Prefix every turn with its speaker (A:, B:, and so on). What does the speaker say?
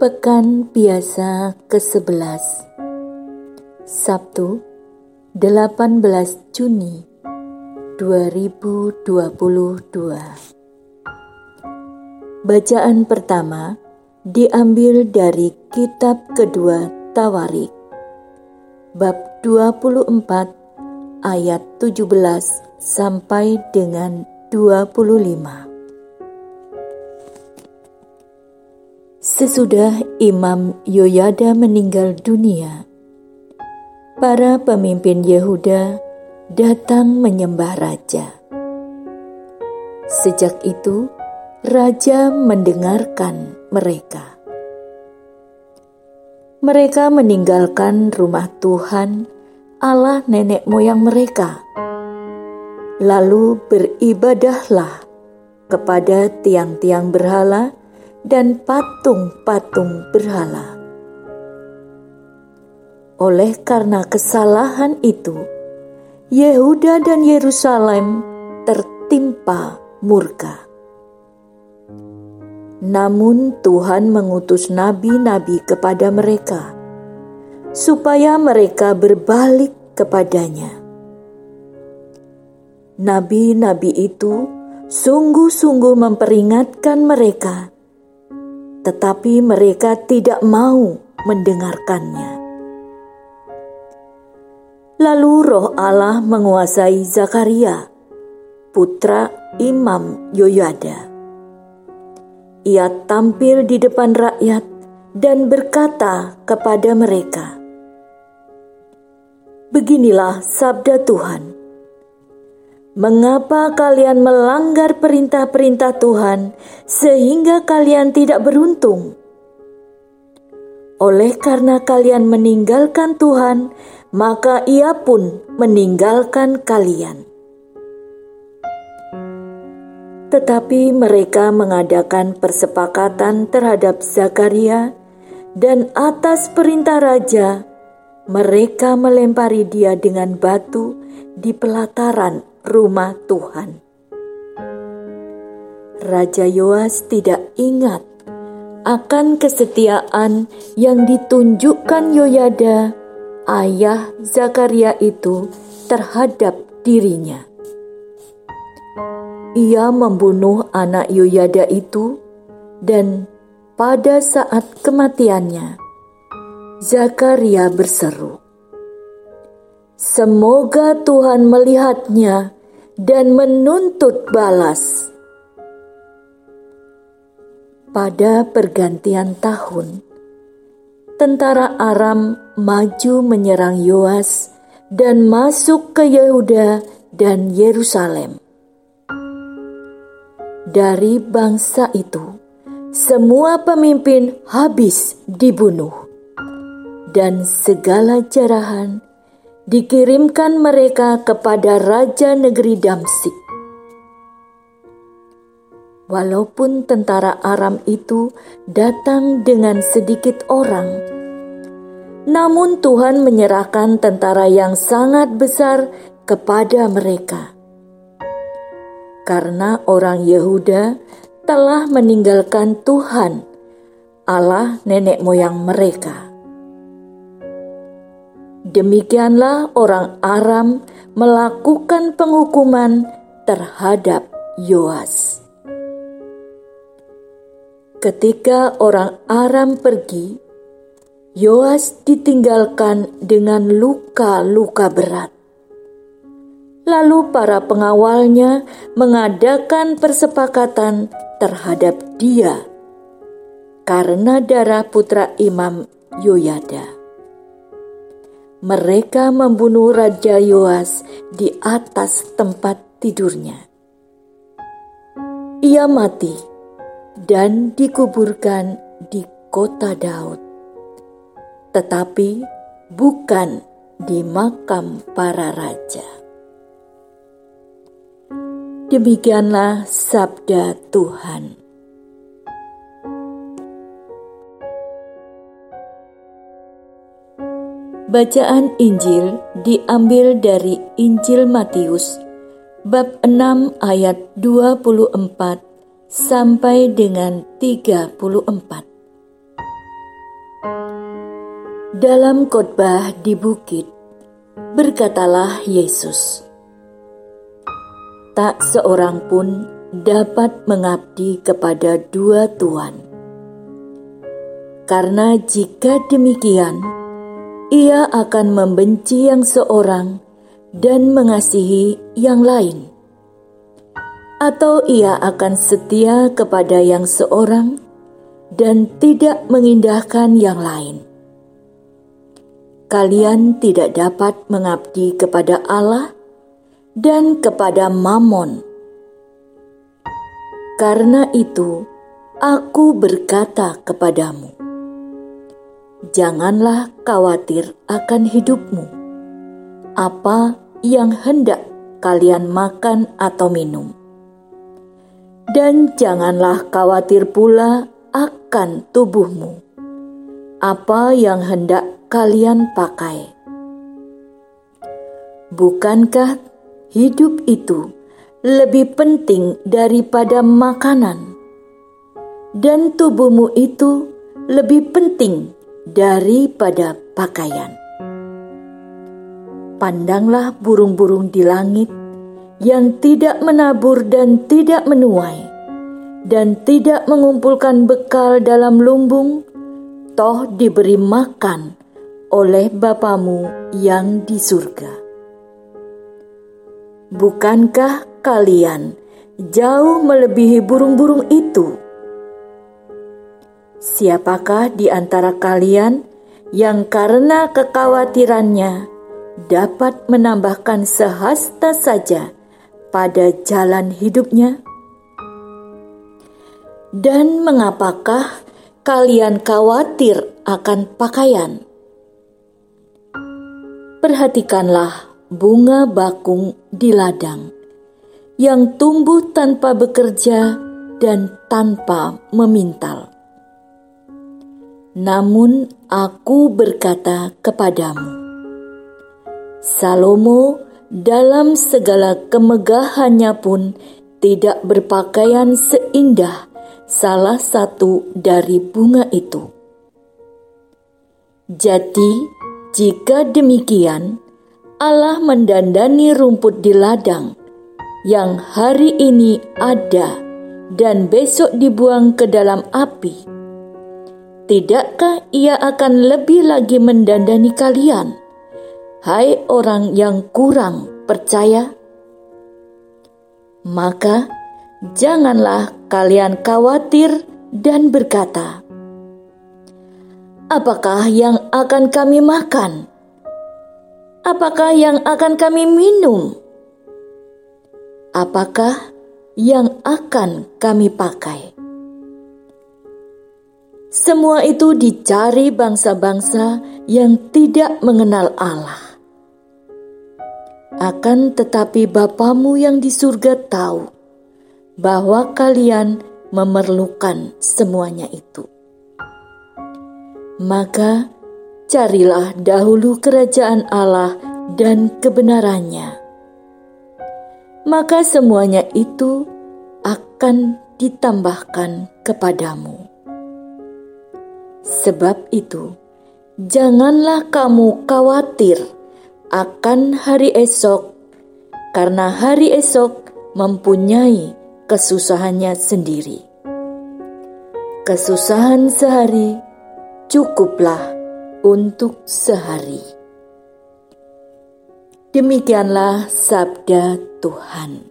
A: Pekan Biasa ke-11 Sabtu 18 Juni 2022 Bacaan pertama diambil dari kitab kedua Tawarik bab 24 ayat 17 sampai dengan 25 Sesudah Imam Yoyada meninggal dunia, para pemimpin Yehuda datang menyembah raja. Sejak itu, raja mendengarkan mereka. Mereka meninggalkan rumah Tuhan, Allah nenek moyang mereka, lalu beribadahlah kepada tiang-tiang berhala dan patung-patung berhala. Oleh karena kesalahan itu, Yehuda dan Yerusalem tertimpa murka. Namun, Tuhan mengutus nabi-nabi kepada mereka supaya mereka berbalik kepadanya. Nabi-nabi itu sungguh-sungguh memperingatkan mereka tetapi mereka tidak mau mendengarkannya. Lalu roh Allah menguasai Zakaria, putra Imam Yoyada. Ia tampil di depan rakyat dan berkata kepada mereka, Beginilah sabda Tuhan, Mengapa kalian melanggar perintah-perintah Tuhan sehingga kalian tidak beruntung? Oleh karena kalian meninggalkan Tuhan, maka Ia pun meninggalkan kalian. Tetapi mereka mengadakan persepakatan terhadap Zakaria, dan atas perintah raja, mereka melempari dia dengan batu di pelataran rumah Tuhan. Raja Yoas tidak ingat akan kesetiaan yang ditunjukkan Yoyada, ayah Zakaria itu terhadap dirinya. Ia membunuh anak Yoyada itu dan pada saat kematiannya, Zakaria berseru, Semoga Tuhan melihatnya dan menuntut balas. Pada pergantian tahun, tentara Aram maju menyerang Yoas dan masuk ke Yehuda dan Yerusalem. Dari bangsa itu, semua pemimpin habis dibunuh, dan segala jarahan dikirimkan mereka kepada raja negeri Damsik. Walaupun tentara Aram itu datang dengan sedikit orang, namun Tuhan menyerahkan tentara yang sangat besar kepada mereka. Karena orang Yehuda telah meninggalkan Tuhan, Allah nenek moyang mereka. Demikianlah orang Aram melakukan penghukuman terhadap Yoas. Ketika orang Aram pergi, Yoas ditinggalkan dengan luka-luka berat. Lalu para pengawalnya mengadakan persepakatan terhadap dia karena darah putra Imam Yoyada mereka membunuh Raja Yoas di atas tempat tidurnya. Ia mati dan dikuburkan di kota Daud, tetapi bukan di makam para raja. Demikianlah sabda Tuhan. Bacaan Injil diambil dari Injil Matius bab 6 ayat 24 sampai dengan 34. Dalam khotbah di bukit, berkatalah Yesus, "Tak seorang pun dapat mengabdi kepada dua tuan, karena jika demikian, ia akan membenci yang seorang dan mengasihi yang lain." atau ia akan setia kepada yang seorang dan tidak mengindahkan yang lain. Kalian tidak dapat mengabdi kepada Allah dan kepada Mammon. Karena itu, aku berkata kepadamu, janganlah khawatir akan hidupmu, apa yang hendak kalian makan atau minum. Dan janganlah khawatir pula akan tubuhmu, apa yang hendak kalian pakai. Bukankah hidup itu lebih penting daripada makanan, dan tubuhmu itu lebih penting daripada pakaian? Pandanglah burung-burung di langit yang tidak menabur dan tidak menuai, dan tidak mengumpulkan bekal dalam lumbung, toh diberi makan oleh Bapamu yang di surga. Bukankah kalian jauh melebihi burung-burung itu? Siapakah di antara kalian yang karena kekhawatirannya dapat menambahkan sehasta saja pada jalan hidupnya? Dan mengapakah kalian khawatir akan pakaian? Perhatikanlah bunga bakung di ladang yang tumbuh tanpa bekerja dan tanpa memintal. Namun aku berkata kepadamu, Salomo dalam segala kemegahannya pun tidak berpakaian seindah salah satu dari bunga itu. Jadi, jika demikian, Allah mendandani rumput di ladang yang hari ini ada dan besok dibuang ke dalam api. Tidakkah Ia akan lebih lagi mendandani kalian? Hai orang yang kurang percaya, maka janganlah kalian khawatir dan berkata, "Apakah yang akan kami makan? Apakah yang akan kami minum? Apakah yang akan kami pakai?" Semua itu dicari bangsa-bangsa yang tidak mengenal Allah. Akan tetapi Bapamu yang di surga tahu bahwa kalian memerlukan semuanya itu. Maka carilah dahulu kerajaan Allah dan kebenarannya. Maka semuanya itu akan ditambahkan kepadamu. Sebab itu, janganlah kamu khawatir akan hari esok, karena hari esok mempunyai kesusahannya sendiri. Kesusahan sehari cukuplah untuk sehari. Demikianlah sabda Tuhan.